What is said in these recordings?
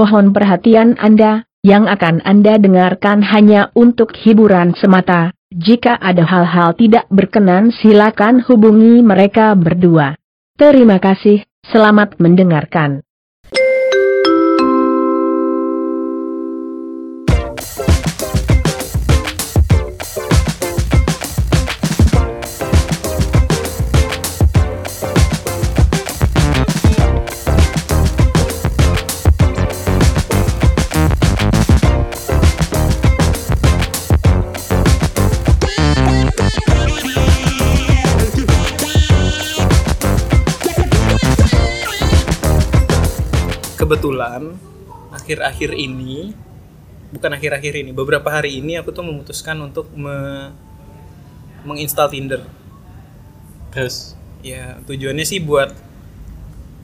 Mohon perhatian Anda, yang akan Anda dengarkan hanya untuk hiburan semata. Jika ada hal-hal tidak berkenan silakan hubungi mereka berdua. Terima kasih, selamat mendengarkan. Kebetulan akhir-akhir ini bukan akhir-akhir ini beberapa hari ini aku tuh memutuskan untuk me menginstal Tinder. Terus? Ya tujuannya sih buat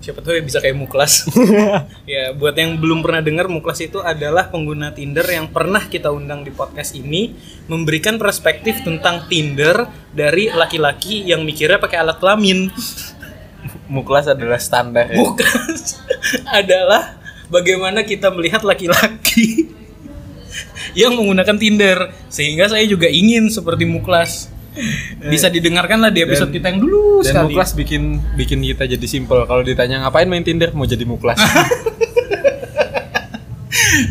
siapa tahu ya bisa kayak Muklas. Ya buat yang belum pernah dengar Muklas itu adalah pengguna Tinder yang pernah kita undang di podcast ini memberikan perspektif tentang Tinder dari laki-laki yang mikirnya pakai alat kelamin muklas adalah standar ya. bukan adalah bagaimana kita melihat laki-laki yang menggunakan Tinder sehingga saya juga ingin seperti Muklas bisa didengarkan lah di episode Dan- kita yang dulu Dan sekali muklas bikin bikin kita jadi simpel. Kalau ditanya ngapain main Tinder mau jadi muklas.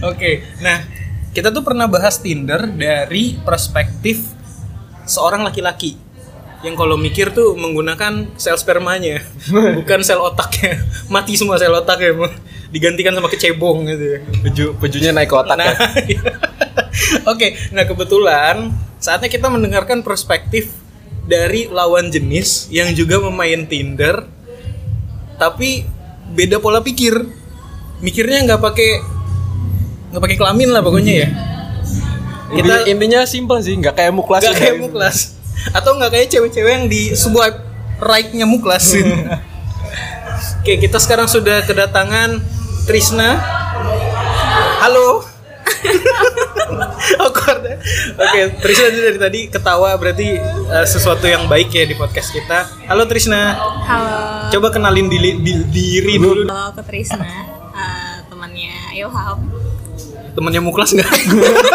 Oke, nah kita tuh pernah bahas Tinder dari perspektif seorang laki-laki yang kalau mikir tuh menggunakan sel spermanya, bukan sel otaknya. Mati semua sel otaknya, emang. digantikan sama kecebong gitu. ya. Peju pejunya naik ke otak Nah, ya. iya. Oke, nah kebetulan saatnya kita mendengarkan perspektif dari lawan jenis yang juga memain Tinder, tapi beda pola pikir. Mikirnya nggak pakai nggak pakai kelamin lah pokoknya ya. Intinya, Kita- intinya simpel sih, nggak kayak muklas. Nggak kayak muklas, atau nggak kayak cewek-cewek yang di swipe right-nya muklas. Oke, kita sekarang sudah kedatangan Trisna. Halo. Awkward ya. Oke, Trisna ini dari tadi ketawa berarti eh, sesuatu yang baik ya di podcast kita. Halo Trisna. Halo. Coba kenalin diri, di- diri dulu. Halo, aku Trisna, eh, temannya Ilham. Temennya Muklas nggak?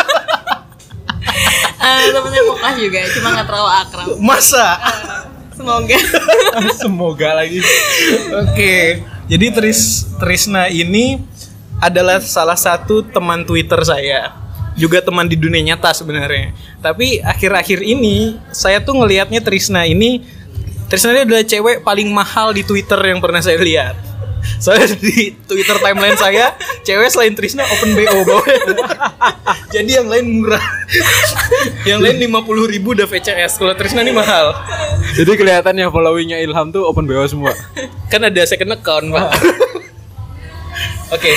Eh, temannya Muklas juga, cuma nggak terlalu akrab. Masa? Semoga. Semoga lagi. Oke. Jadi Tris Trisna ini adalah salah satu teman Twitter saya. Juga teman di dunia nyata sebenarnya. Tapi akhir-akhir ini saya tuh ngelihatnya Trisna ini Trisna ini adalah cewek paling mahal di Twitter yang pernah saya lihat. Soalnya di Twitter timeline saya, cewek selain Trisna open BO bawahnya. Jadi yang lain murah. yang lain 50.000 ribu udah VCS. Kalau Trisna ini mahal. Jadi kelihatannya followingnya Ilham tuh open BO semua. kan ada second account pak oke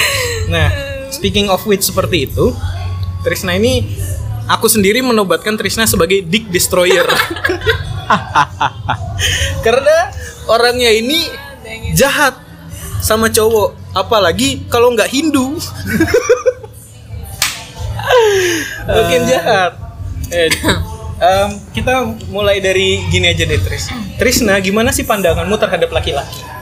nah speaking of which seperti itu Trisna ini aku sendiri menobatkan Trisna sebagai dick destroyer karena orangnya ini jahat sama cowok apalagi kalau nggak Hindu makin jahat eh, em, kita mulai dari gini aja deh Tris Trisna gimana sih pandanganmu terhadap laki-laki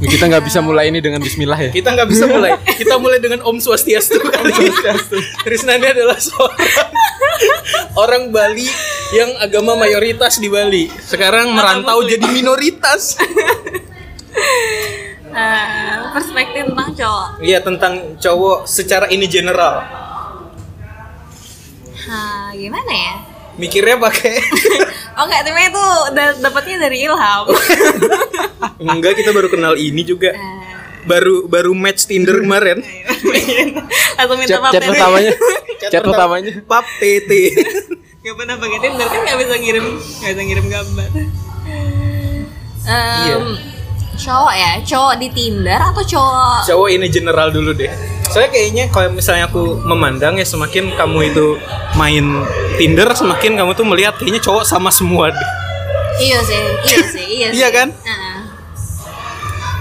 Kita nggak bisa mulai ini dengan Bismillah ya. Kita nggak bisa mulai. Kita mulai dengan Om Swastiastu kali ini. Trisna ini adalah seorang orang Bali yang agama mayoritas di Bali. Sekarang merantau jadi minoritas. Eh, perspektif tentang cowok. Iya tentang cowok secara ini general. Hah, gimana ya? Mikirnya pakai Oh enggak, tapi itu da- dapatnya dari Ilham. enggak kita baru kenal ini juga. Baru baru match Tinder kemarin. Atau minta Chat, pap chat pertamanya. Chat Chat pertama- pertamanya. Pap TT. Gak pernah pakai Tinder kan nggak bisa ngirim nggak bisa ngirim gambar. Em, Iya. Cowok ya, cowok di Tinder atau cowok cowok ini general dulu deh. Saya kayaknya kalau misalnya aku memandang ya semakin kamu itu main Tinder semakin kamu tuh melihat kayaknya cowok sama semua deh. Iya sih, iya sih, iya sih. Iya kan? Heeh.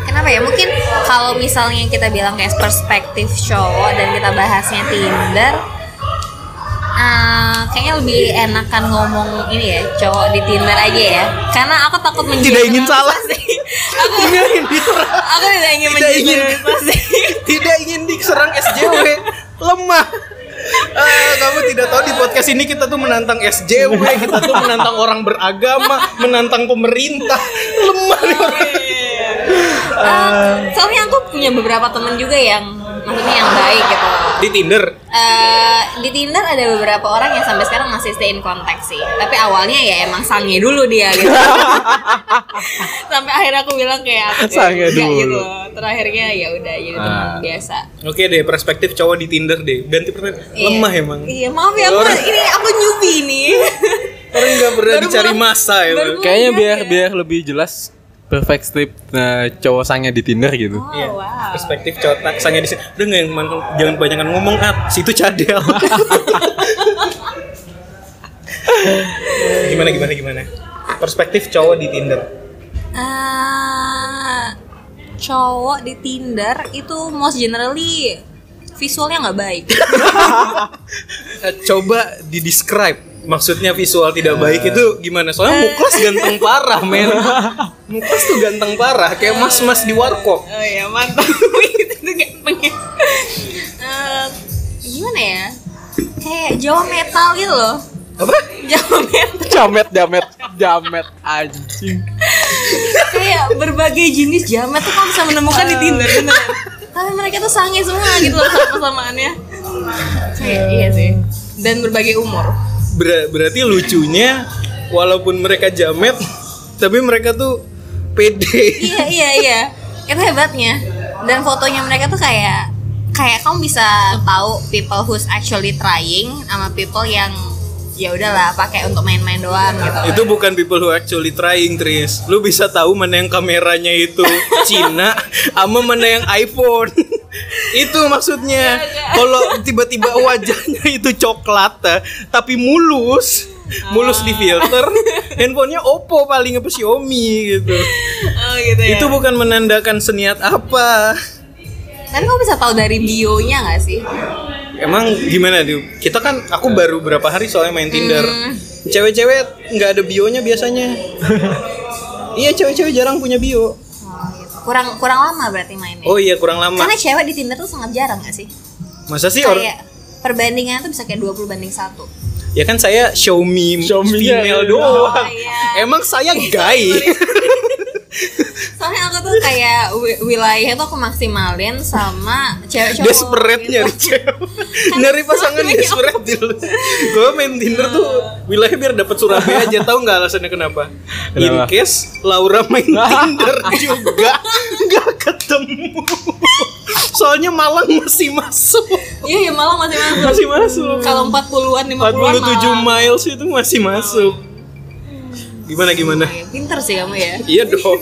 Kenapa ya? Mungkin kalau misalnya kita bilang kayak perspektif cowok dan kita bahasnya Tinder, Eh, kayaknya lebih enakan ngomong ini ya cowok di Tinder aja ya. Karena aku takut menjadi tidak ingin salah. Sih aku tidak ingin diserang. aku tidak ingin tidak ingin. tidak ingin diserang SJW lemah. Uh, kamu tidak tahu di podcast ini kita tuh menantang SJW, kita tuh menantang orang beragama, menantang pemerintah, lemah nih. Uh, soalnya aku punya beberapa teman juga yang maksudnya yang baik gitu Di Tinder. Eh, di Tinder ada beberapa orang yang sampai sekarang masih stay in contact sih. Tapi awalnya ya emang sange dulu dia gitu. sampai akhirnya aku bilang kayak Sange "Enggak," dulu. gitu. Terakhirnya ya udah jadi teman Ah. biasa. Oke deh, perspektif cowok di Tinder deh. Ganti pertanyaan. Iya. Lemah emang. Iya maaf ya aku Orang- ini aku newbie nih. Orang nggak pernah Baru dicari masa ya. Kayaknya biar biar lebih jelas perfect strip nah, cowok sange di Tinder gitu. Oh, Iya. wow. Perspektif cowok tak sange di sini. Udah nggak yang man- jangan banyak ngomong ah, situ cadel. gimana gimana gimana? Perspektif cowok di Tinder. Eh, cowok di Tinder itu most generally visualnya nggak baik. Eh, coba di describe maksudnya visual tidak baik itu gimana soalnya Muklas ganteng parah men Muklas tuh ganteng parah kayak mas-mas di warkop Oh ya mantap itu tuh gantengnya. Eh, gimana ya? Kayak Jawa metal gitu loh. apa Jawa metal. Jamet jamet jamet anjing. Kayak berbagai jenis jamet tuh kamu bisa menemukan di Tinder bener. Tapi mereka tuh sange semua gitu loh sama-samaannya. Kayak iya sih. Dan berbagai umur. Ber- berarti lucunya walaupun mereka jamet tapi mereka tuh pede. Iya iya iya. Itu hebatnya. Dan fotonya mereka tuh kayak kayak kamu bisa tahu people who's actually trying sama people yang ya udahlah pakai untuk main-main doang gitu. Itu bukan people who actually trying Tris. Lu bisa tahu mana yang kameranya itu Cina sama mana yang iPhone. Itu maksudnya. Kalau tiba-tiba wajahnya itu coklat eh, tapi mulus mulus di filter. Handphonenya Oppo paling apa Xiaomi gitu. Oh gitu ya. Itu bukan menandakan seniat apa. Tapi kamu bisa tahu dari bionya nggak sih? Emang gimana tuh kita kan aku baru berapa hari soalnya main Tinder. Hmm. cewek-cewek nggak ada bionya biasanya. Iya cewek-cewek jarang punya bio. Oh, gitu. kurang kurang lama berarti mainnya? Oh iya kurang lama. Karena cewek di Tinder tuh sangat jarang gak sih? Masa sih kayak perbandingannya tuh bisa kayak 20 banding satu ya kan saya show me Xiaomi-nya, female iya. doang Oh, iya. emang saya gay soalnya aku tuh kayak wi- wilayah tuh aku maksimalin sama cewek cowok desperate gitu. cewek nyari pasangan Iya. desperate dulu gue main Tinder tuh wilayah biar dapat Surabaya aja tahu nggak alasannya kenapa in Kenapa? case Laura main Tinder juga nggak ketemu soalnya Malang masih masuk Iya, ya malah masih masuk. masih masuk Kalau 40-an 50-an 47 malah. miles itu masih masuk gimana gimana Pinter sih kamu ya. iya dong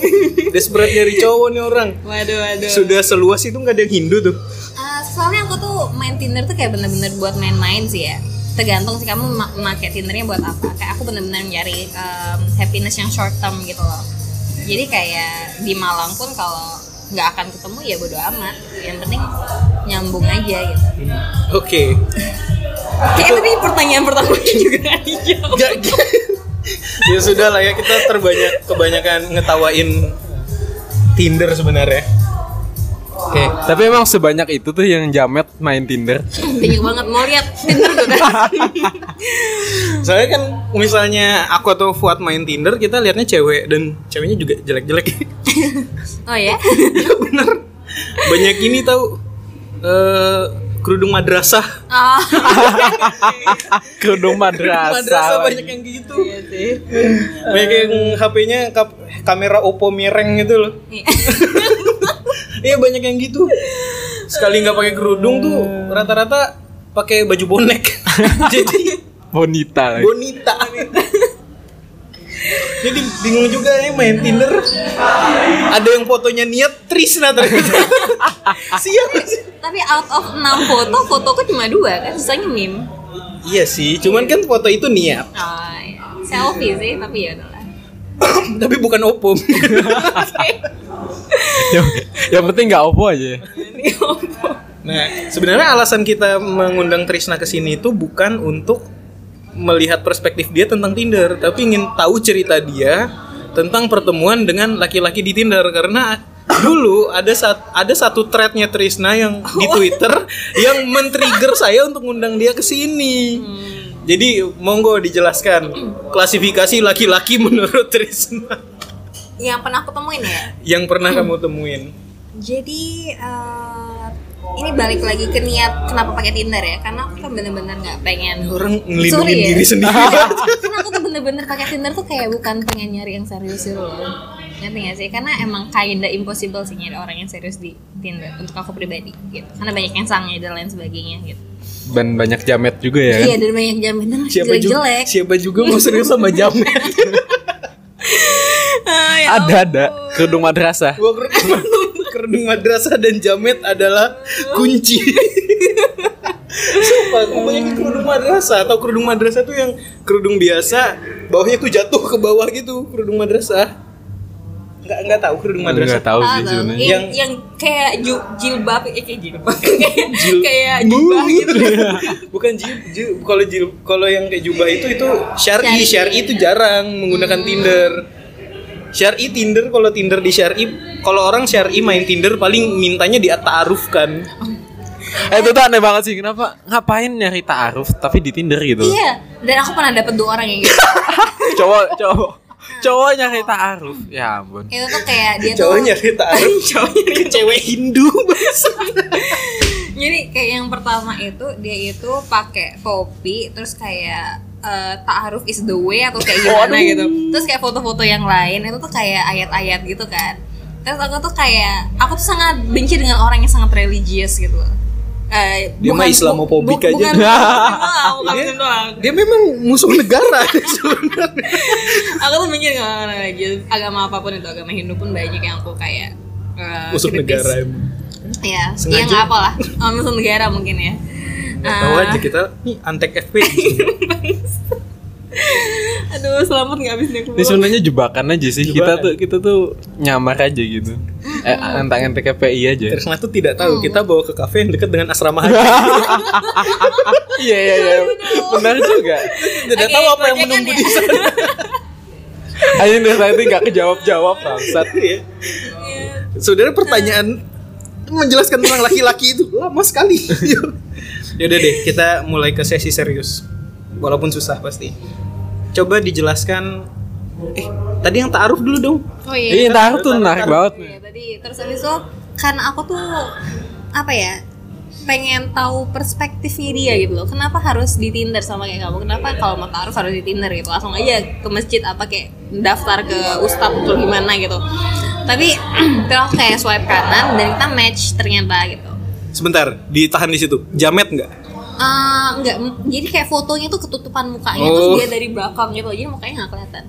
desperate nyari cowok nih orang Waduh, waduh. sudah seluas itu nggak ada yang Hindu tuh Ah, soalnya aku tuh main Tinder tuh kayak bener-bener buat main-main sih ya. Tergantung sih kamu ma- pakai Tindernya buat apa. Kayak aku bener-bener nyari um, happiness yang short term gitu loh. Jadi kayak di Malang pun kalau nggak akan ketemu ya bodo amat. Yang penting nyambung aja gitu. oke Kayak tadi pertanyaan pertamanya juga dijawab. Gak, ya sudah lah ya kita terbanyak kebanyakan ngetawain Tinder sebenarnya. Oke, tapi emang sebanyak itu tuh yang jamet main Tinder. Banyak banget mau lihat Tinder tuh kan. Soalnya kan misalnya aku atau Fuad main Tinder kita lihatnya cewek dan ceweknya juga jelek-jelek. Oh ya? ya bener. Banyak ini tahu eh kerudung madrasah. Oh. Kerudung madrasah. Madrasah banyak yang gitu. Banyak yang HP-nya kap- kamera Oppo mireng gitu loh. Iya banyak yang gitu. Sekali nggak pakai kerudung tuh rata-rata pakai baju bonek. Jadi Bonita lagi. bonita. Jadi bingung juga nih main Tinder. Ada yang fotonya niat Trisna ternyata. Siap. Tapi out of 6 foto, fotoku cuma dua kan, sisanya meme. Iya sih, cuman kan foto itu niat. Oh, iya. Selfie sih, tapi ya. Tapi bukan Oppo. yang, yang penting nggak opo aja. Nah, sebenarnya alasan kita mengundang Trisna ke sini itu bukan untuk melihat perspektif dia tentang Tinder, tapi ingin tahu cerita dia tentang pertemuan dengan laki-laki di Tinder karena dulu ada saat ada satu threadnya Trisna yang di Twitter yang men-trigger saya untuk ngundang dia ke sini. Jadi monggo dijelaskan klasifikasi laki-laki menurut Trisna Yang pernah aku temuin ya. yang pernah kamu temuin. Jadi eh, ini balik lagi ke niat kenapa pakai Tinder ya? Karena aku kan bener-bener nggak pengen Orang ngelindungin Sorry ya. diri sendiri. Karena aku tuh bener-bener pakai Tinder tuh kayak bukan pengen nyari yang serius gitu loh. Ngerti gak sih? Karena emang kinda impossible sih nyari orang yang serius di Tinder untuk aku pribadi gitu. Karena banyak yang sange dan lain sebagainya gitu. Dan banyak jamet juga ya. Iya, dan banyak jamin dan siapa juga jelek-jelek. siapa juga mau serius sama jamet. Ya Ada ada kerudung madrasah. Kerudung, madrasah dan jamet adalah kunci. Sumpah, aku bayangin kerudung madrasah atau kerudung madrasah tuh yang kerudung biasa, bawahnya tuh jatuh ke bawah gitu, kerudung madrasah. Enggak enggak tahu kerudung madrasah. Enggak tahu sih sebenarnya. Yang, Yang- yang kayak ju- jilbab, eh kayak jilbab, kayak kayak jubah gitu. Bukan jil, jil kalau jil kalau yang kayak jubah itu itu syar'i, Syar'i. syar'i itu jarang menggunakan Tinder. Syar'i Tinder kalau Tinder di syar'i kalau orang syar'i main Tinder paling mintanya diataarufkan. Eh itu tuh aneh banget sih. Kenapa ngapain nyari ta'aruf tapi di Tinder gitu? Iya, dan aku pernah dapet dua orang yang gitu. Cowok cowok cowok nyari ta'aruf. Ya ampun. itu tuh kayak dia tuh Cowok nyari taaruf, ke cewek Hindu. jadi kayak yang pertama itu dia itu pakai topi terus kayak eh, ta'aruf is the way atau kayak gimana gitu terus kayak foto-foto yang lain itu tuh kayak ayat-ayat gitu kan terus aku tuh kayak aku tuh sangat benci dengan orang yang sangat religius gitu loh Eh, Dia mah bu- aja. bukan, bukan Dia- doang. Dia memang musuh negara sebenarnya. aku tuh orang religius agama apa pun itu agama Hindu pun banyak yang aku kayak eh, Musuh kritis. negara emang. Ya Sengaja. ya nggak apa lah musuh negara mungkin ya Tahu Ah. aja kita nih antek FP. aduh selamat nggak habis nih Ini sebenarnya jebakan aja sih. Kita tuh kita tuh nyamar aja gitu. Eh antang antek KPI aja. Trisna tuh tidak tahu kita bawa ke kafe yang dekat dengan asrama haji. Iya iya iya. Benar juga. Tidak tahu apa yang kebanyakan menunggu ya. di sana. Ayo nih tadi nggak kejawab jawab bangsat. Iya. Saudara pertanyaan menjelaskan tentang laki-laki itu lama sekali. Yaudah deh, kita mulai ke sesi serius. Walaupun susah pasti. Coba dijelaskan eh tadi yang taaruf dulu dong. oh Iya, taruh tuh menarik banget. Iya, tadi terus habis itu karena aku tuh apa ya pengen tahu perspektifnya dia gitu loh kenapa harus di Tinder sama kayak kamu kenapa kalau mau taruh harus di Tinder gitu langsung aja ke masjid apa kayak daftar ke ustadz atau gimana gitu tapi terus aku kayak swipe kanan dan kita match ternyata gitu Sebentar, ditahan di situ. Jamet nggak? Eh, enggak m- jadi kayak fotonya tuh ketutupan mukanya Oh. terus dia dari belakang gitu jadi mukanya nggak kelihatan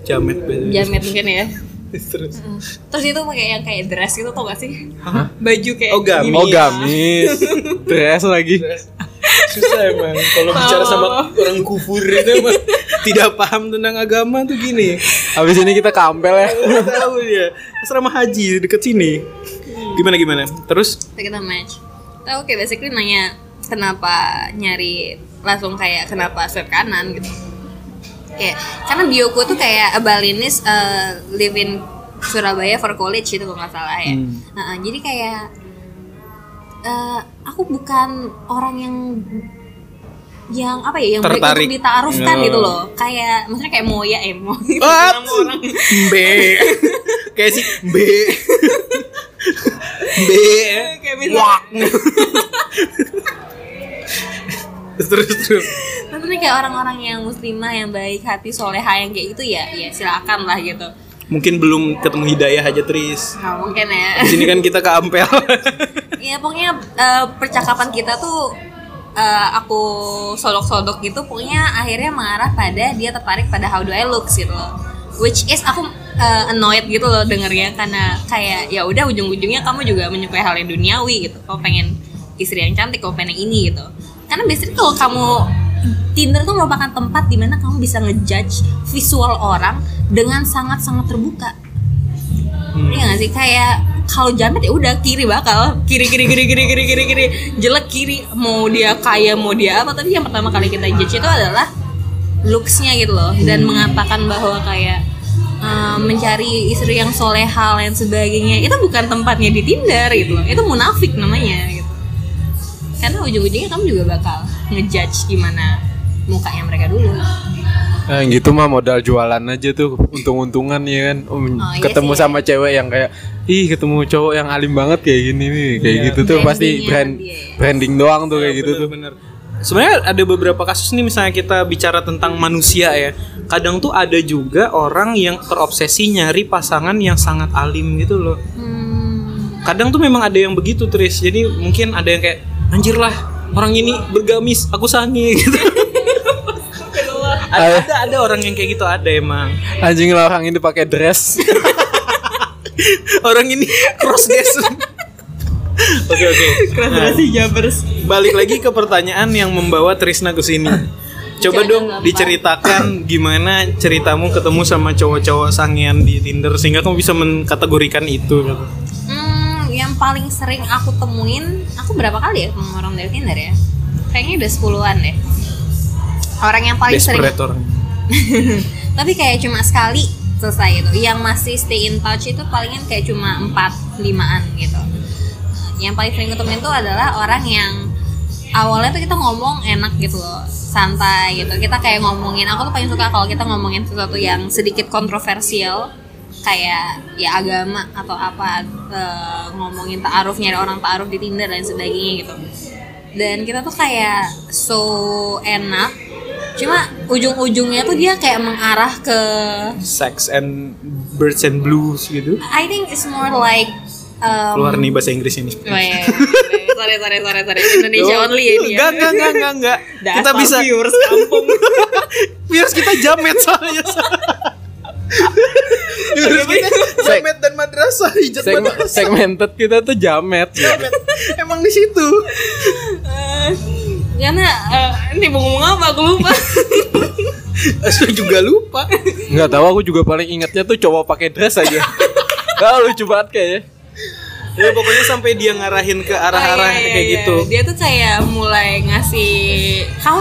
Jamet. bener. jamet mungkin ya Terus. terus itu pakai yang kayak dress gitu tau gak sih baju kayak Oh, gamis. Oh gamis. Dress lagi. Susah emang kalau bicara sama orang kufur itu emang tidak paham tentang agama tuh gini. Habis ini kita kampel ya. Tahu dia. Asrama haji deket sini. Gimana gimana? Terus kita match Tahu kayak basically nanya kenapa nyari langsung kayak kenapa swipe kanan gitu kayak karena bioku tuh kayak a Balinese uh, live in Surabaya for college itu kalau nggak salah ya Nah, jadi kayak eh, aku bukan orang yang yang apa ya yang Tertarik. untuk ditaarufkan Oh. gitu loh. Kayak maksudnya kayak Moya eh Mo gitu, What? B kayak si B B kayak misalnya terus terus. Maksudnya kayak orang-orang yang muslimah yang baik hati soleha yang kayak gitu ya ya silakan lah gitu. Mungkin belum ketemu hidayah aja Tris. Nah mungkin ya. Di sini kan kita ke Ampel. Ya pokoknya eh, percakapan kita tuh eh, aku sodok-sodok gitu pokoknya akhirnya mengarah pada dia tertarik pada how do I look gitu loh. Which is aku eh, annoyed gitu loh dengernya karena kayak ya udah ujung-ujungnya kamu juga menyukai hal yang duniawi gitu. Kamu pengen istri yang cantik kamu pengen ini gitu. Karena biasanya kalau kamu Tinder tuh merupakan tempat di mana kamu bisa ngejudge visual orang dengan sangat-sangat terbuka. Gak sih? Kayak kalau jamet ya udah kiri bakal. Kiri kiri kiri kiri kiri kiri kiri. Jelek kiri. Mau dia kaya mau dia apa. Tapi yang pertama kali kita judge itu adalah looksnya gitu loh. Dan mengatakan bahwa kayak eh, mencari istri yang soleha dan sebagainya. Itu bukan tempatnya di Tinder gitu loh. Itu munafik namanya gitu. Karena ujung-ujungnya kamu juga bakal ngejudge gimana mukanya mereka dulu. Nah, gitu mah modal jualan aja tuh untung-untungan ya kan? Um, Oh, iya ketemu sih. sama cewek yang kayak ih ketemu cowok yang alim banget kayak gini nih kayak Iya. gitu tuh pasti brand dia ya. branding doang tuh kayak gitu tuh Bener. Sebenarnya ada beberapa kasus nih misalnya kita bicara tentang manusia ya. Kadang tuh ada juga orang yang terobsesi nyari pasangan yang sangat alim gitu loh. hmm, Kadang tuh memang ada yang begitu Tris. Jadi mungkin ada yang kayak anjir lah orang ini bergamis, aku sange gitu. ada, ada ada orang yang kayak gitu ada emang. anjing lah orang ini pakai dress Orang ini cross dress. Oke oke. Nah, Jabers balik lagi ke pertanyaan yang membawa Trisna ke sini. Coba Jangan dong gampang. diceritakan gimana ceritamu ketemu sama cowok-cowok sangean di Tinder sehingga kamu bisa mengkategorikan itu. gitu. Hmm, yang paling sering aku temuin, aku berapa kali ya ketemu orang dari Tinder ya? Kayaknya udah sepuluhan deh. Orang yang paling sering, Desperate orang. tapi kayak cuma sekali selesai itu. Yang masih stay in touch itu palingan kayak cuma empat limaan gitu. Yang paling sering ketemuin itu adalah orang yang awalnya tuh kita ngomong enak gitu loh, santai gitu. Kita kayak ngomongin, aku tuh paling suka kalau kita ngomongin sesuatu yang sedikit kontroversial kayak ya agama atau apa eh, ngomongin ta'aruf nyari orang ta'aruf di Tinder dan sebagainya gitu dan kita tuh kayak so enak cuma ujung-ujungnya tuh dia kayak mengarah ke Sex and birds and blues gitu. I think it's more like um, Keluar nih bahasa Inggris ini. oh, iya, iya. sorry sorry sorry sorry Indonesia Oh, only ya ini ya Enggak, enggak, enggak, enggak, enggak. kita bisa viewers kampung viewers kita jamet soalnya. viewers kita jamet dan madrasah hijat Seg- madrasah. segmented kita tuh jamet gitu. Jamet. Emang di situ. Eh, karena eh, ini mau ngomong apa aku lupa Saya juga lupa. nggak tahu aku juga paling ingatnya tuh cowok pakai dress aja Nah, lucu banget kayaknya Ya pokoknya sampai dia ngarahin ke arah-arah Oh, iya, iya, kayak iya. gitu. Dia tuh kayak mulai ngasih kamu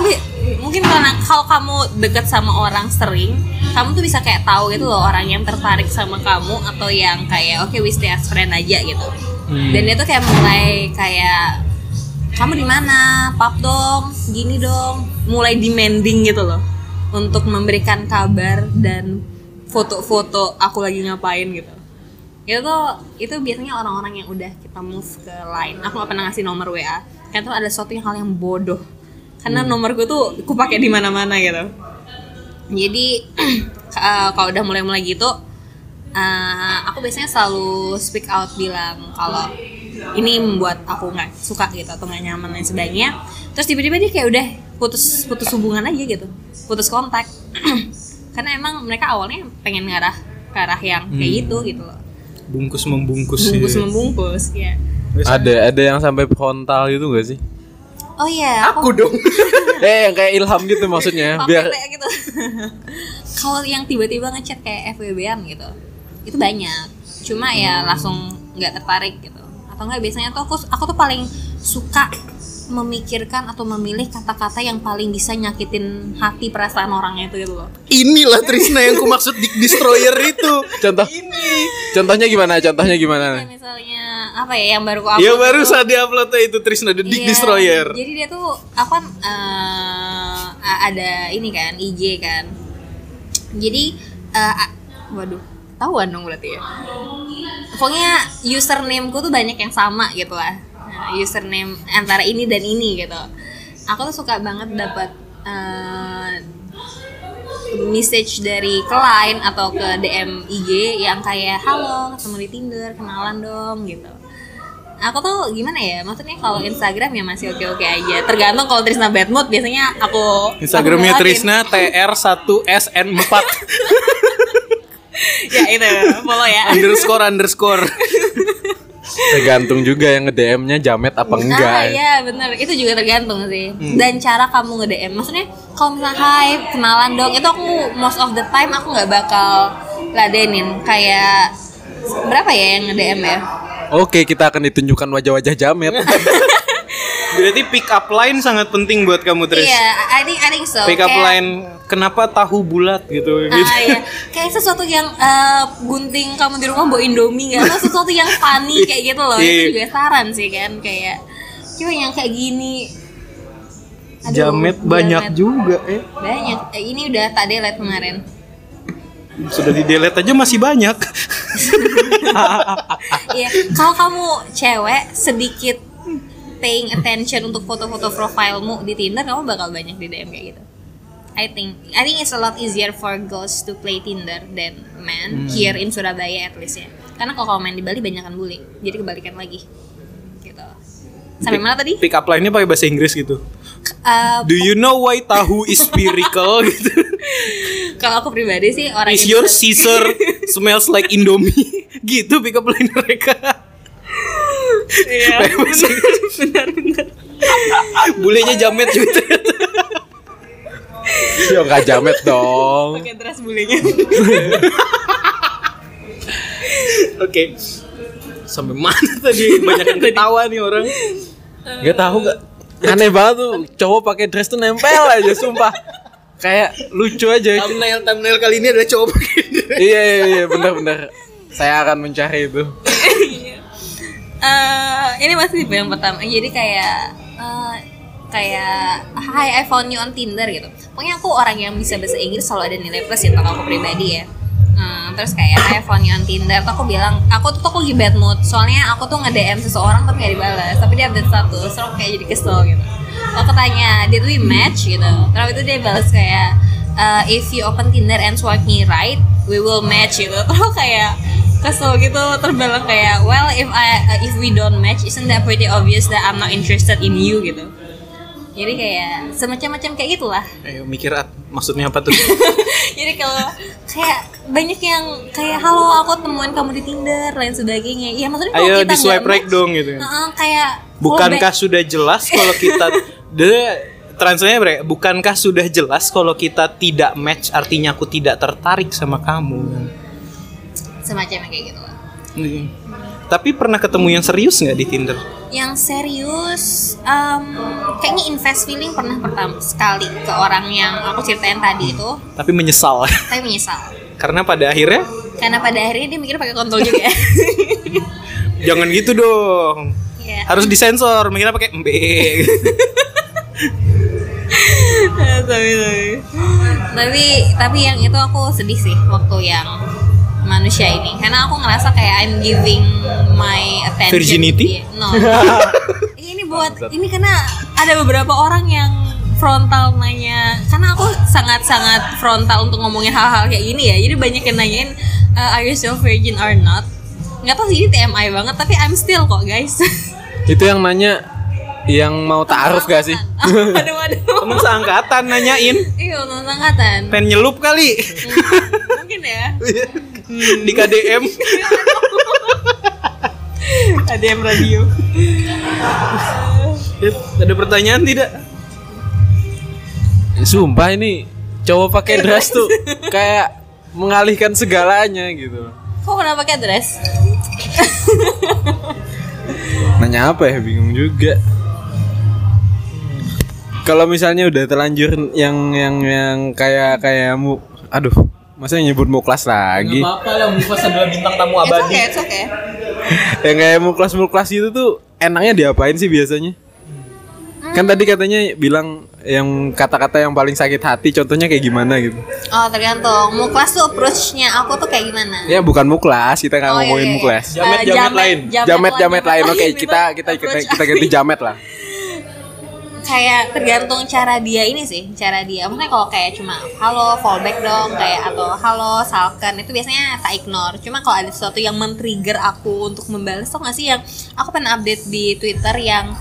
mungkin karena kalau kamu deket sama orang sering, kamu tuh bisa kayak tahu gitu loh orang yang tertarik sama kamu atau yang kayak oke we stay as friend aja gitu. Hmm. Dan dia tuh kayak mulai kayak kamu di mana? Pap dong, gini dong. Mulai demanding gitu loh. Untuk memberikan kabar dan foto-foto aku lagi ngapain gitu. Itu tuh itu biasanya orang-orang yang udah kita move ke line. Aku gak pernah ngasih nomor WA kan tuh ada suatu yang hal yang bodoh. Karena nomor gue tuh aku pakai di mana-mana gitu. Jadi eh, kalau udah mulai-mulai gitu eh, aku biasanya selalu speak out bilang kalau ini membuat aku nggak suka gitu atau nggak nyaman dan sebagainya. Terus tiba-tiba dia kayak udah putus putus hubungan aja gitu. Putus kontak. Karena emang mereka awalnya pengen ngarah ke arah yang kayak gitu gitu loh. Bungkus membungkus. bungkus gitu. membungkus ya ada ada yang sampai frontal gitu gak sih? Oh iya Aku dong. eh yang kayak ilham gitu maksudnya biar kayak gitu. Kalau yang tiba-tiba ngechat kayak FWB-an gitu itu banyak. Cuma ya langsung nggak tertarik gitu atau enggak biasanya tuh aku aku tuh paling suka memikirkan atau memilih kata-kata yang paling bisa nyakitin hati perasaan orangnya itu gitu loh Inilah Trisna yang ku maksud Dick Destroyer itu. contoh contohnya gimana contohnya gimana kayak misalnya apa ya yang baru aku Ya upload baru tuh- saat diupload itu Trisna The Dick Iya, Destroyer. Jadi dia tuh apa eh, ada ini kan IG kan. Jadi a- waduh, tahuan dong berarti ya. Pokoknya usernameku tuh banyak yang sama gitu lah. Nah, username antara ini dan ini gitu. Aku tuh suka banget dapat eh, message dari klien atau ke DM IG yang kayak halo ketemu di Tinder kenalan dong gitu aku tuh gimana ya maksudnya kalau Instagram ya masih oke oke aja tergantung kalau Trisna bad mood biasanya aku Instagramnya Trisna TR1SN4 ya itu follow ya. Underscore underscore. tergantung juga yang nge DM-nya jamet apa enggak. Ah iya bener. Itu juga tergantung sih. Dan cara kamu nge DM maksudnya kalau misalnya hai kenalan dong. Itu aku most of the time aku nggak bakal ladenin. Kayak berapa ya yang nge DM ya? Oke, kita akan ditunjukkan wajah-wajah jamet. Berarti pick up line sangat penting buat kamu Tris. iya I think I think so Pick up Kayak- line kenapa tahu bulat gitu gitu. Ah iya, kayak sesuatu yang eh, gunting kamu di rumah bawa Indomie nggak atau sesuatu yang funny kayak gitu loh. Iya. Itu juga saran sih kan kayak cuma yang kayak gini Aduh, Jamet banyak jamet. juga eh. Banyak. Eh, ini udah tak delete kemarin. Sudah di delete aja masih banyak. Iya, kalau kamu cewek sedikit paying attention untuk foto-foto profilemu di Tinder, kamu bakal banyak di DM kayak gitu. I think I think it's a lot easier for girls to play Tinder than men here in Surabaya at least ya. Karena kalau kamu main di Bali banyak kan bully, jadi kebalikan lagi. Gitu. Sampai mana tadi? Pick up line-nya pakai bahasa Inggris gitu. Uh, Do you know why tahu is spherical gitu? kalau aku pribadi sih orang Is your Caesar smells like Indomie? gitu pick up line mereka. Iya, Inggris. benar-benar. Bulenya jamet juga ternyata. Yo gak jamet dong. Pakai dress bulenya. Oke. Sampai mana tadi? Banyak yang ketawa nih orang. Gak tahu gak? Aneh banget tuh cowok pakai dress tuh nempel aja sumpah. Kayak lucu aja. Thumbnail thumbnail kali ini adalah cowok pakai iya iya iya benar-benar. Saya akan mencari itu. Eh, ini masih yang pertama. Jadi kayak eh, kayak Hi I found you on Tinder gitu. Pokoknya aku orang yang bisa bahasa Inggris selalu ada nilai plus ya kalau aku pribadi ya. Hmm, terus kayak I found you on Tinder. Tuh aku bilang aku tuh, aku lagi bad mood. Soalnya aku tuh nge-DM seseorang tapi gak dibalas tapi dia update status. Terus kayak jadi kesel gitu. Aku tanya did we match? Gitu. Terus itu dia balas kayak "Uh, if you open Tinder and swipe me right we will match gitu. Terus kayak kesel gitu terbalang kayak well if I uh, if we don't match isn't that pretty obvious that I'm not interested in you gitu jadi kayak semacam-macam kayak gitulah Ayo mikir At, maksudnya apa tuh? jadi kalau kayak banyak yang kayak halo aku temuin kamu di Tinder lain sebagainya ya maksudnya kalau Ayo kita di swipe right match, dong gitu. Heeh, kayak Bukankah sudah jelas kalau kita de translate bre, bukankah sudah jelas kalau kita tidak match artinya aku tidak tertarik sama kamu. Semacam kayak gitu lah Nih. Tapi pernah ketemu yang serius nggak di Tinder? yang serius em, kayaknya invest feeling pernah pertama sekali ke orang yang aku ceritain tadi itu. Tapi menyesal. Tapi menyesal. Karena pada akhirnya? Karena pada akhirnya dia mikir pakai kontol juga. Jangan gitu dong. Iya. Harus disensor, mikirnya pakai tapi tapi tapi tapi yang itu aku sedih sih waktu yang manusia ini. Karena aku ngerasa kayak I'm giving my attention. Virginity? dia. no. Ini buat ini karena ada beberapa orang yang frontal nanya. Karena aku sangat sangat frontal untuk ngomongin hal-hal kayak gini ya. Jadi banyak yang nanyain "Uh, are you still virgin or not? Nggak tahu sih ini TMI banget tapi I'm still kok guys. Itu yang nanya yang mau taaruf gak sih? aduh aduh. Temen seangkatan nanyain, iya nonton angkatan pengen nyelup kali mungkin ya di KDM. ADM radio Ada pertanyaan tidak? Sumpah ini cowok pakai dress tuh kayak mengalihkan segalanya gitu. kok kenapa pakai dress Nanya apa ya bingung juga. Kalau misalnya udah terlanjur yang yang yang kayak kayak mu, aduh, masa nyebut muklas lagi? apa lah, Mufas adalah bintang tamu it's abadi. okay it's okay yang kayak muklas muklas itu tuh enaknya diapain sih biasanya? Kan tadi katanya bilang yang kata-kata yang paling sakit hati, contohnya kayak gimana gitu? oh tergantung mau kelas tuh approach-nya aku tuh kayak gimana Ya bukan muklas, kita nggak Oh, iya, ngomongin iya. muklas. Jamet, Eh, jamet lain. Jamet jamet lain, oke lain, kita kita kita kita ganti jamet lah. kayak tergantung cara dia ini sih cara dia. Maksudnya kalau kayak cuma halo fallback dong kayak atau halo salkan itu biasanya tak ignore. Cuma kalau ada sesuatu yang men-trigger aku untuk membalas tuh nggak sih yang aku pernah update di twitter yang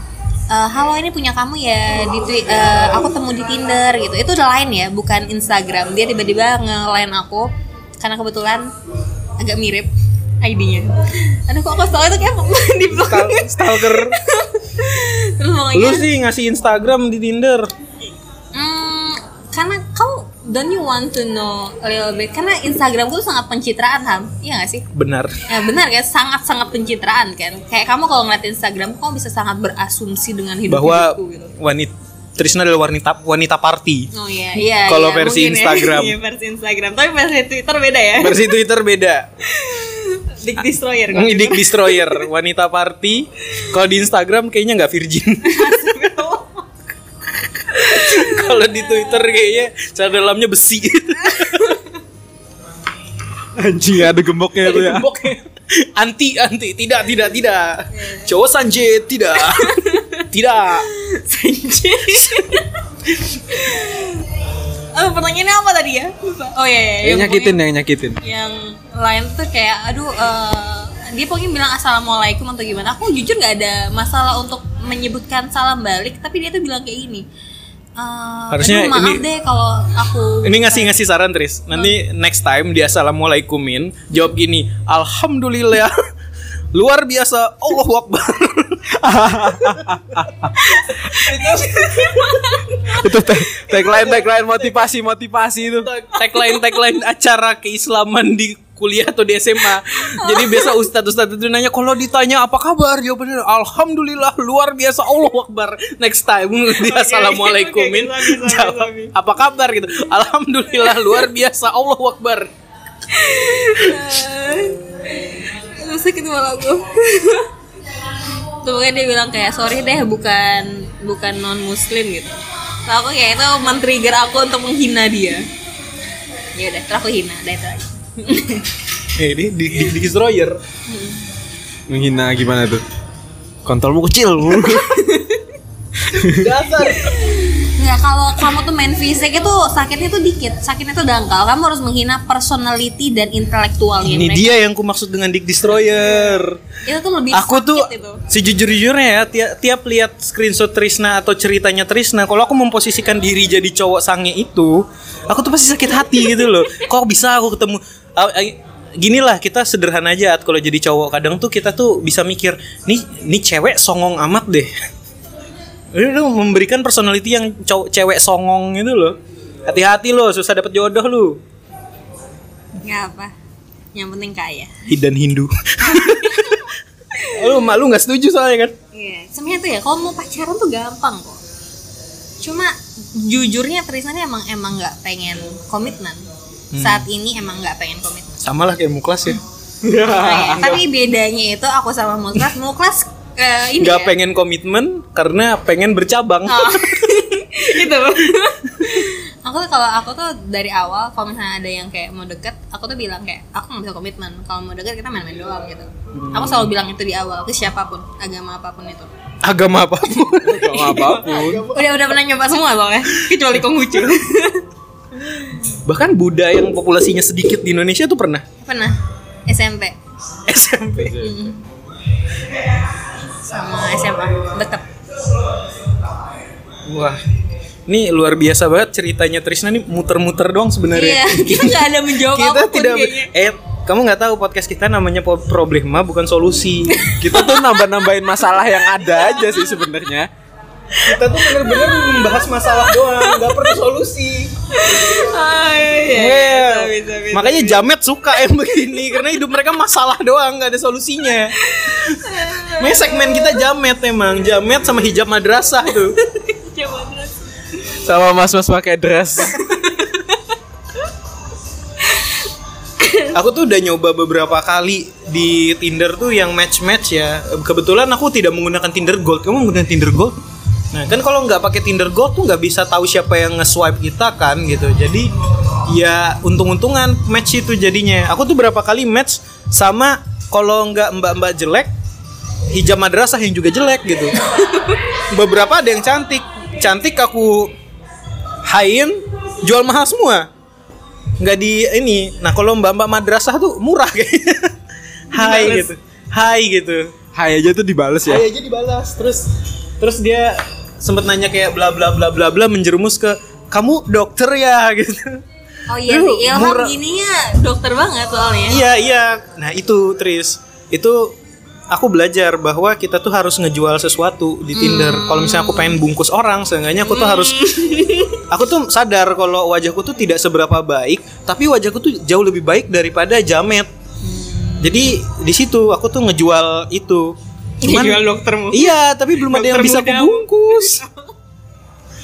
eh, halo ini punya kamu ya? Di twi- eh, aku temu di tinder gitu. Itu udah lain ya bukan instagram. Dia tiba-tiba nge-line aku karena kebetulan agak mirip ID-nya aduh kok aku itu kayak di blok Stal- Stalker. terus Lu pokoknya sih ngasih Instagram di Tinder. Hmm, karena kau don't you want to know a little bit karena Instagram tuh sangat pencitraan ham iya gak sih Benar. ya benar kan sangat sangat pencitraan kan kayak kamu kalau ngeliat Instagram kamu bisa sangat berasumsi dengan hidup Bahwa hidupku gitu wanita Trisna adalah wanita wanita party. oh iya iya Kalau iya, versi ya. Instagram. iya versi Instagram tapi versi Twitter beda ya Versi Twitter beda. Dick Destroyer kok. Dick Destroyer, wanita party. Kalau di Instagram kayaknya nggak virgin. Kalau di Twitter kayaknya cara dalamnya besi. Anjing ada gemboknya itu ya. Gemboknya. anti anti tidak tidak tidak. Cowok Sanjay tidak. tidak. Sanjay. Oh, pertanyaannya apa tadi ya? Lupa. Oh iya, iya. Yang nyakitin yang nyakitin. yang lain tuh kayak aduh eh, dia pokoknya bilang assalamualaikum atau gimana aku jujur nggak ada masalah untuk menyebutkan salam balik tapi dia tuh bilang kayak gini eh, Harusnya aduh, maaf ini- deh kalau aku Ini ngasih ngasih saran Tris. Nanti next time dia assalamualaikumin, jawab gini, alhamdulillah. Luar biasa, Allahu Akbar. itu tag- tagline tagline motivasi motivasi itu. tagline tagline acara keislaman di kuliah atau di SMA. Jadi biasa ustadz ustadz itu nanya kalau ditanya apa kabar jawabannya alhamdulillah luar biasa Allahu Akbar. Next time dia assalamualaikumin jawab apa kabar gitu. Alhamdulillah luar biasa Allahu Akbar. Aduh, sakit malah aku tuh pokoknya dia bilang kayak sorry deh bukan bukan non muslim gitu Terus aku kayak itu men-trigger aku untuk menghina dia ya udah terus aku hina udah itu aja Eh, ini di, di, di destroyer. Menghina gimana tuh? Kontolmu kecil. Dasar. Nggak, kalau kamu tuh main fisik itu sakitnya tuh dikit, sakitnya tuh dangkal. Kamu harus menghina personality dan intelektualnya Ini mereka. dia yang ku maksud dengan Dick Destroyer. Itu tuh lebih aku sakit tuh itu. sejujur-jujurnya ya tiap, tiap lihat screenshot Trisna atau ceritanya Trisna kalau aku memposisikan diri jadi cowok sange itu aku tuh pasti sakit hati gitu loh kok bisa aku ketemu gini lah kita sederhana aja kalau jadi cowok kadang tuh kita tuh bisa mikir nih nih cewek songong amat deh itu memberikan personality yang cowok cewek songong gitu loh hati-hati loh susah dapet jodoh lu Nggak apa. Yang penting kaya. Hidan Hindu lu mak lu nggak setuju soalnya kan Iya, sebenarnya tuh ya kalau mau pacaran tuh gampang kok. Cuma jujurnya Trisna ini emang emang nggak pengen komitmen. Hmm. Saat ini emang nggak pengen komitmen. sama lah kayak muklas ya Nah, tapi bedanya itu aku sama Muklas, Muklas eh, ini nggak ya. pengen komitmen karena pengen bercabang. Oh. itu aku tuh kalau aku tuh dari awal kalau misalnya ada yang kayak mau deket aku tuh bilang kayak aku nggak bisa komitmen. Kalau mau deket kita main-main doang gitu. Aku selalu bilang itu di awal ke siapa pun agama apa pun itu. Agama apa pun. Gak apa pun. udah udah pernah nyoba semua soalnya kecuali Konghucu. Bahkan Buddha yang populasinya sedikit di Indonesia tuh pernah? Pernah. SMP SMP sama SMA deket wah ini luar biasa banget ceritanya Trisna nih muter-muter doang sebenarnya. Iya kita nggak ada menjawab kita tidak kayaknya. Eh kamu nggak tahu podcast kita namanya problema bukan solusi. Kita tuh nambah-nambahin masalah yang ada aja sih sebenarnya. Kita tuh bener-bener membahas masalah doang nggak perlu solusi Ah, iya, Iya. bisa, bisa, bisa. makanya jamet suka yang begini karena hidup mereka masalah doang nggak ada solusinya Makanya segmen kita jamet emang jamet sama hijab madrasah tuh. Sama mas-mas pakai dress. aku tuh udah nyoba beberapa kali di Tinder tuh yang match-match ya. Kebetulan aku tidak menggunakan Tinder Gold. Kamu menggunakan Tinder Gold? Nah kan kalau nggak pakai Tinder Gold tuh nggak bisa tahu siapa yang nge-swipe kita kan gitu. Jadi ya untung-untungan match itu jadinya. Aku tuh berapa kali match sama kalau nggak mbak-mbak jelek hijab madrasah yang juga jelek gitu. Beberapa ada yang cantik. Cantik aku hain jual mahal semua nggak di ini nah kalau mbak mbak madrasah tuh murah kayaknya hai gitu hai gitu Hai aja tuh dibales ya. hai aja dibalas terus terus dia sempat nanya kayak bla bla bla bla bla menjerumus ke kamu dokter ya? gitu. Oh iya Lu sih, Ilham murah. gininya dokter banget soalnya. iya iya. Nah itu Tris. Itu aku belajar bahwa kita tuh harus ngejual sesuatu di Tinder. Kalau misalnya aku pengen bungkus orang seenggaknya aku tuh harus aku tuh sadar kalau wajahku tuh tidak seberapa baik tapi wajahku tuh jauh lebih baik daripada jamet. Jadi di situ aku tuh ngejual itu cuman Jual doktermu. iya tapi belum ada yang bisa aku muda. bungkus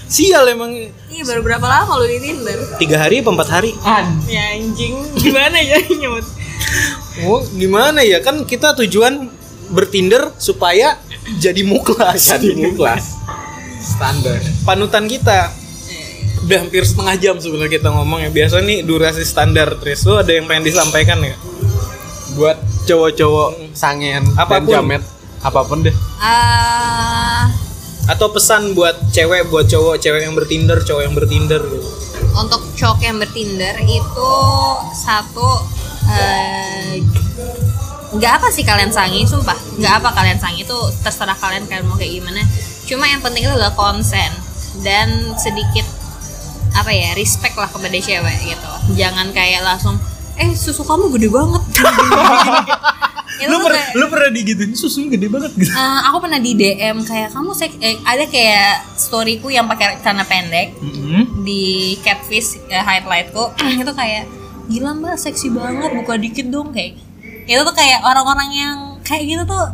sial emang Iya baru berapa lama lu di Tinder? tiga hari apa empat hari Ya anjing, gimana ya nyebut? oh gimana ya kan kita tujuan bertinder supaya jadi muklas Jadi muklas. Standar. panutan kita udah hampir setengah jam sebenarnya kita ngomong ya. Biasa nih durasi standar Tris. Lu ada yang pengen disampaikan ya? Buat cowok-cowok sangean Apa pun. dan jamet apa pun deh. Ah, Atau pesan buat cewek, buat cowok, cewek yang bertinder, cowok yang bertinder gitu. untuk cowok yang bertinder itu satu eh, nggak apa sih kalian sangi sumpah. Nggak apa kalian sangi itu terserah kalian kalian mau kayak gimana. Cuma yang penting itu adalah konsen dan sedikit apa ya respect lah kepada cewek gitu. Jangan kayak langsung eh susu kamu gede banget itu Lu, tuh per- kayak- lu pernah digituin susunya gede banget gitu. Eh, aku pernah di DM kayak kamu sek eh, ada kayak storyku yang pakai celana pendek Mm-hmm. di catfish eh, highlightku itu kayak gila mbak seksi banget buka dikit dong kayak itu tuh kayak orang-orang yang kayak gitu tuh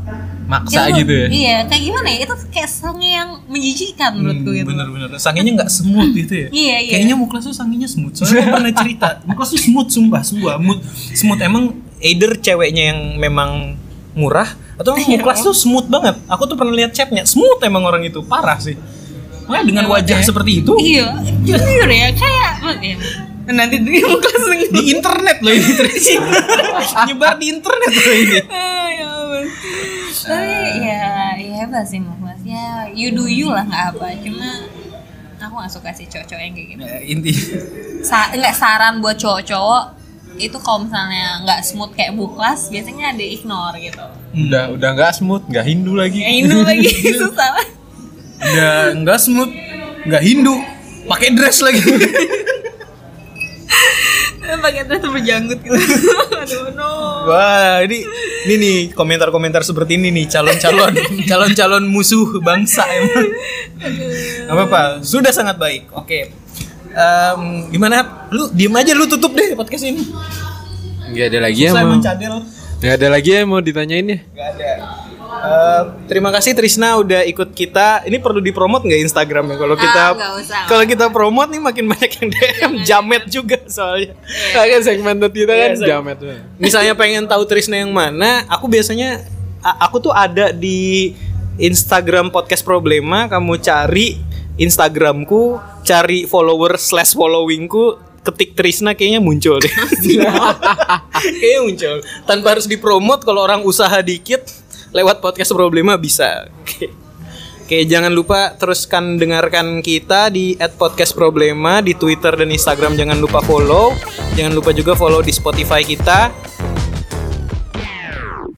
Maksa itu gitu ya. iya kayak gimana ya itu kayak sange yang menjijikan menurutku gitu Bener-bener. Sanginya nggak smooth gitu ya. Iya, iya. Kayaknya Muklas tuh sanginya smooth. Soalnya pernah cerita. Muklas tuh smooth sumpah, sumpah. Mood, smooth emang either ceweknya yang memang murah atau emang Muklas tuh smooth banget. Aku tuh pernah lihat chatnya, smooth emang orang itu parah sih. Makanya dengan wajah seperti itu iya jujur ya kayak ya, nanti di kelas di internet loh ini terus nyebar di internet loh ini. Ah, ya ampun. Tapi ya, ya hebat sih Mas. Ya, you do you lah nggak apa. Cuma aku nggak suka sih cowok-cowok yang kayak gitu. Ya, inti Sa nggak saran buat cowok-cowok itu kalau misalnya nggak smooth kayak buklas biasanya ada ignore gitu. Udah udah nggak smooth, nggak Hindu lagi. Ya Hindu lagi susah. udah nggak smooth, nggak Hindu, pakai dress lagi. Pakai dress berjanggut gitu. Aduh no. Wah, ini ini nih komentar-komentar seperti ini nih calon-calon calon-calon musuh bangsa emang. Apa apa? Sudah sangat baik. Oke. Em, gimana? Lu diem aja lu tutup deh podcast ini. Nggak ada lagi ya Saya mau. Nggak ada lagi ya mau ditanyain ya. Gak ada. Em, terima kasih Trisna udah ikut kita. Ini perlu dipromot nggak Instagramnya? Kalau kita Ah, nggak usah. kalau kita promot nih makin banyak yang DM jamet juga soalnya. Kan segmented kita kan Iya, seg- jamet. misalnya pengen tahu Trisna yang mana, aku biasanya aku tuh ada di Instagram podcast problema. Kamu cari Instagramku, cari follower slash followingku, ketik Trisna kayaknya muncul deh. kayaknya muncul. Tanpa harus dipromot kalau orang usaha dikit lewat podcast problema bisa. Oke. Oke, jangan lupa teruskan dengarkan kita di @podcastproblema di Twitter dan Instagram jangan lupa follow. Jangan lupa juga follow di Spotify kita